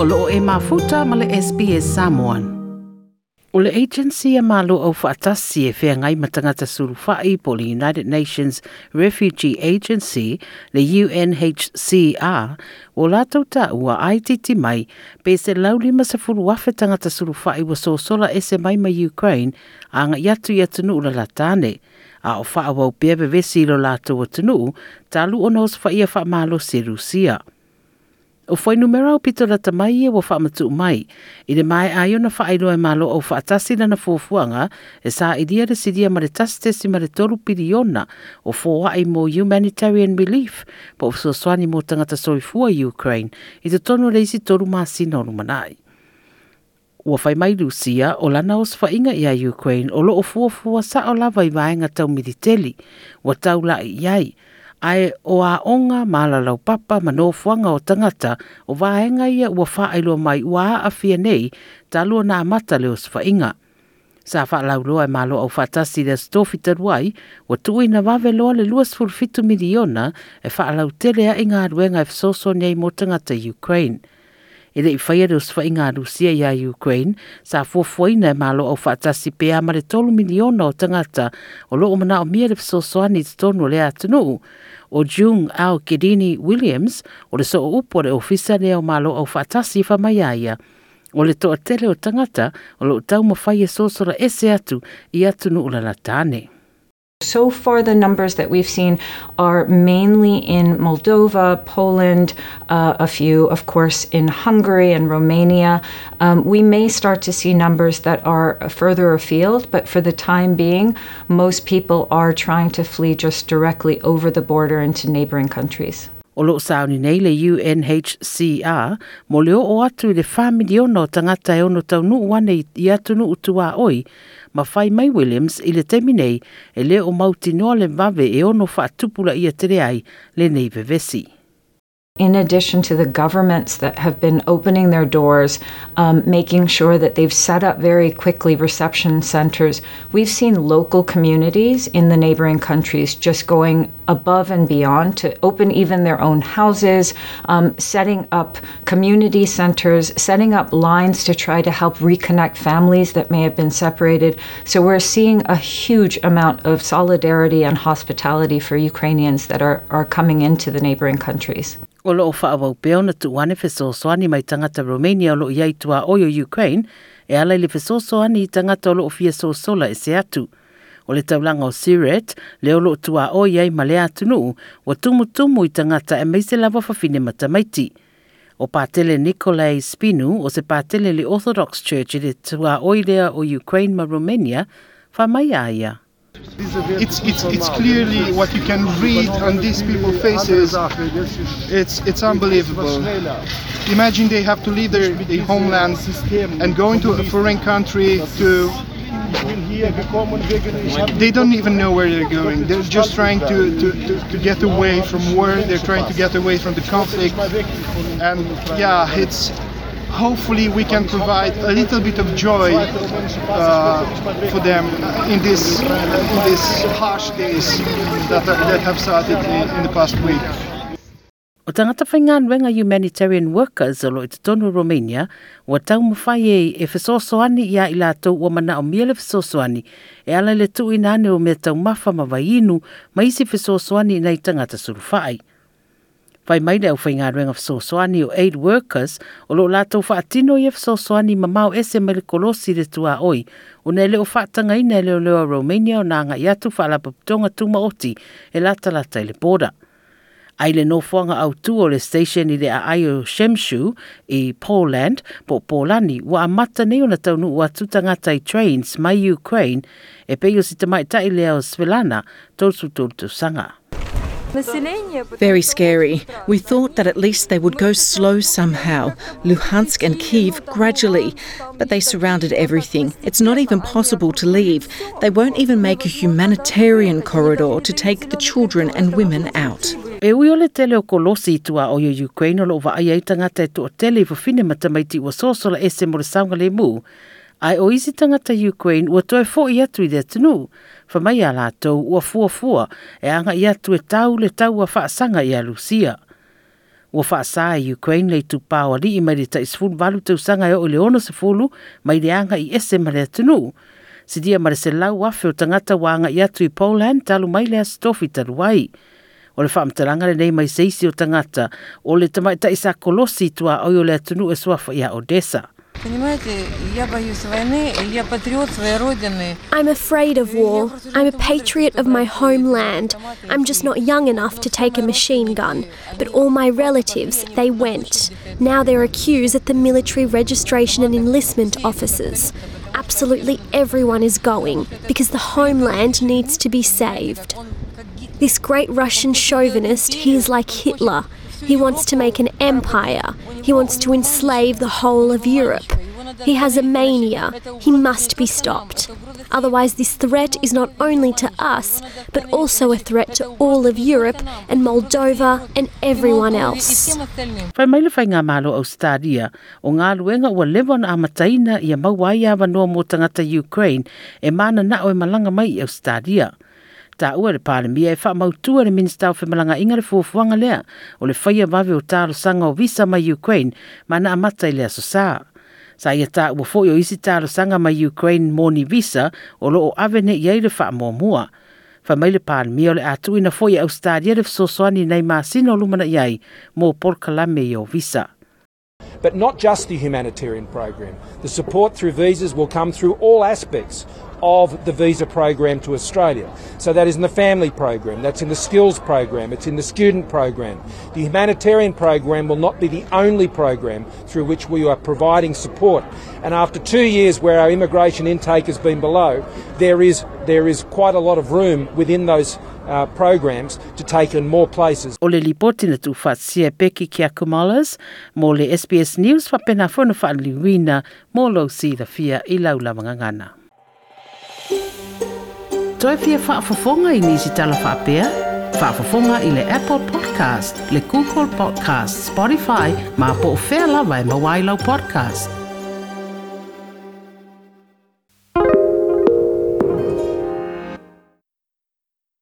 o loo e mafuta ma le Samoan. O le agency a malo au whaatasi e whea ngai matangata surufai po le United Nations Refugee Agency, le UNHCR, o lātou ta ua aititi mai, pe se lauli masa furu wafe tangata surufai wa sōsola e se mai ma Ukraine, a ngai atu i atunu ula latane. A o whaawau pebe vesi lo lātou atunu, talu o nos whaia wha malo se Rusia. Rusia o foi numero o pito rata mai e wa whaamatu mai. I re mai ai ona whaailoa e malo au whaatasi na fuafuanga e sa i dia residia ma re tasitesi ma re toru piriona o fōa ai mo humanitarian relief pa o fsoswani mō tangata soifua i Ukraine i te tono reisi toru māsi na manai. Ua whai mai Lucia o lana o sfainga i a Ukraine o lo o fuafua sa o lava i vaenga tau militeli wa tau lai iai ai o a onga ma papa ma o tangata o vaenga ia ua whaailua mai ua a fia nei ta lua nā mata leo sfa inga. Sa wha lau loa e malo au whatasi le stofi taruai, wa tui na wawe loa le luas furu miliona e wha lau telea inga aruenga e fsoso nei mo tangata Ukraine e le i whaia reo swai ngā Rusia i a Ukraine, sa fuafuai nei malo au whaatasi pe amare tolu miliona o tangata o loo mana o mia lepso soani te tonu le atunuu. O Jung Ao Kirini Williams, o le so upo le ofisa le o malo au whaatasi whamaiaia. O le toa tele o tangata, o loo tau mawhai e sosora ese atu i atunuu la latane. So far, the numbers that we've seen are mainly in Moldova, Poland, uh, a few, of course, in Hungary and Romania. Um, we may start to see numbers that are further afield, but for the time being, most people are trying to flee just directly over the border into neighboring countries. o lo sauni nei le UNHCR mo leo o atu le wha miliono tangata e ono tau nuu wane i atu nuu tua oi ma whai mai Williams i le temi nei e leo mauti noa le mwave e ono wha tupula i atere ai le nei vevesi. in addition to the governments that have been opening their doors, um, making sure that they've set up very quickly reception centers, we've seen local communities in the neighboring countries just going above and beyond to open even their own houses, um, setting up community centers, setting up lines to try to help reconnect families that may have been separated. So we're seeing a huge amount of solidarity and hospitality for Ukrainians that are, are coming into the neighboring countries. O loo wha awau peo na tu wane fesosoani mai tangata Romania o loo iai tua oyo Ukraine e alai le fesosoani i tangata o loo fia sosola e se atu. O le taulanga o Siret, leo loo tua o iai ma lea atunuu wa tumu tumu i tangata e meise lava fafine matamaiti. O pātele Nikolai Spinu o se pātele le Orthodox Church i le tua oilea o Ukraine ma Romania, wha mai aia. It's, it's, it's clearly what you can read on these people's faces. It's, it's unbelievable. Imagine they have to leave their, their homeland and go into a foreign country to they don't even know where they're going. They're just trying to, to, to, to, get away from war. They're trying to get away from the conflict. And yeah, it's hopefully we can provide a little bit of joy uh, for them in this in this harsh days that, have, that have started in, in the past week. O tangata whaingan wenga humanitarian workers alo i tonu Romania, wa tau mawhai e e whesosoani ia i lātou ua mana o miele whesosoani, e ala le tui nane o mea tau mawha mawainu, ma isi whesosoani nei tangata surufai. Fai mai le au whainga ruenga fsoswani o aid workers o lo lātou wha atino i fsoswani ma mau ese mele kolosi le tua oi o ne leo wha tanga i ne leo leo Romania o nanga i atu wha lapa tuma oti e lata lata i le boda. Ai le nofuanga au tu o le station i le Aio Shemshu i Poland, po Polani, wa amata nei ona taunu ua tutangata i trains mai Ukraine e peyo si tamaitai leo Svelana tolsu tolsu sanga. Very scary. We thought that at least they would go slow somehow, Luhansk and Kiev gradually, but they surrounded everything. It's not even possible to leave. They won't even make a humanitarian corridor to take the children and women out. E ui ole tele o i tua o yo Ukraine o lo tangata e i matamaiti ua sosola mo le saunga le ai o isi tangata Ukraine ua toi fo i atu i dea tunu, wha mai a lātou ua fua fua e anga i atu e tau le tau a whaasanga i a Lucia. Ua whaasā i e Ukraine lei tupāo ali i maire ta isfulu valu tau sanga e o le ono se fulu mai le anga i ese le tunu. Si dia mare se lau afe o tangata wa anga i atu i Poland talu mai le astofi taruai. O le whaamtaranga le nei mai seisi o tangata o le tamaita isa kolosi tua au le atunu e suafa i a Odessa. I'm afraid of war. I'm a patriot of my homeland. I'm just not young enough to take a machine gun. But all my relatives, they went. Now there are queues at the military registration and enlistment offices. Absolutely everyone is going because the homeland needs to be saved. This great Russian chauvinist, he is like Hitler. He wants to make an empire. He wants to enslave the whole of Europe. He has a mania. He must be stopped. Otherwise, this threat is not only to us, but also a threat to all of Europe and Moldova and everyone else. mai le malo au stadia, o ngā luenga ua lewa na amataina i a mauai mō tangata Ukraine, e mana na o e malanga mai au stadia. taʻua e le palemia e faamautua le minista o femalagaʻiga le fuafuaga lea o le faia vave o talosaga o visa mai ukraine ma na amata i le asosā sa ia taʻua foʻi o isi talosaga mai ukraine moni visa o loo ave neʻi ai le faamuamua faamai le palemia o le a tuuina foʻi e ausitalia le fesoasoani nai masino lu mana ai mo por kala me yo visa But not just the humanitarian program. The support through visas will come through all aspects of the visa program to Australia. So that is in the family program, that's in the skills program, it's in the student program. The humanitarian program will not be the only program through which we are providing support. And after two years where our immigration intake has been below, there is there is quite a lot of room within those uh, programs to take in more places. O le lipoti na tu whaatsia peki ki kumalas, mō le SBS News liwina, mō si the fia la lau Toi whaafafonga i nisi talafapea. Whaafafonga i le Apple Podcast, le Google Podcast, Spotify, ma po o whea ma e podcast.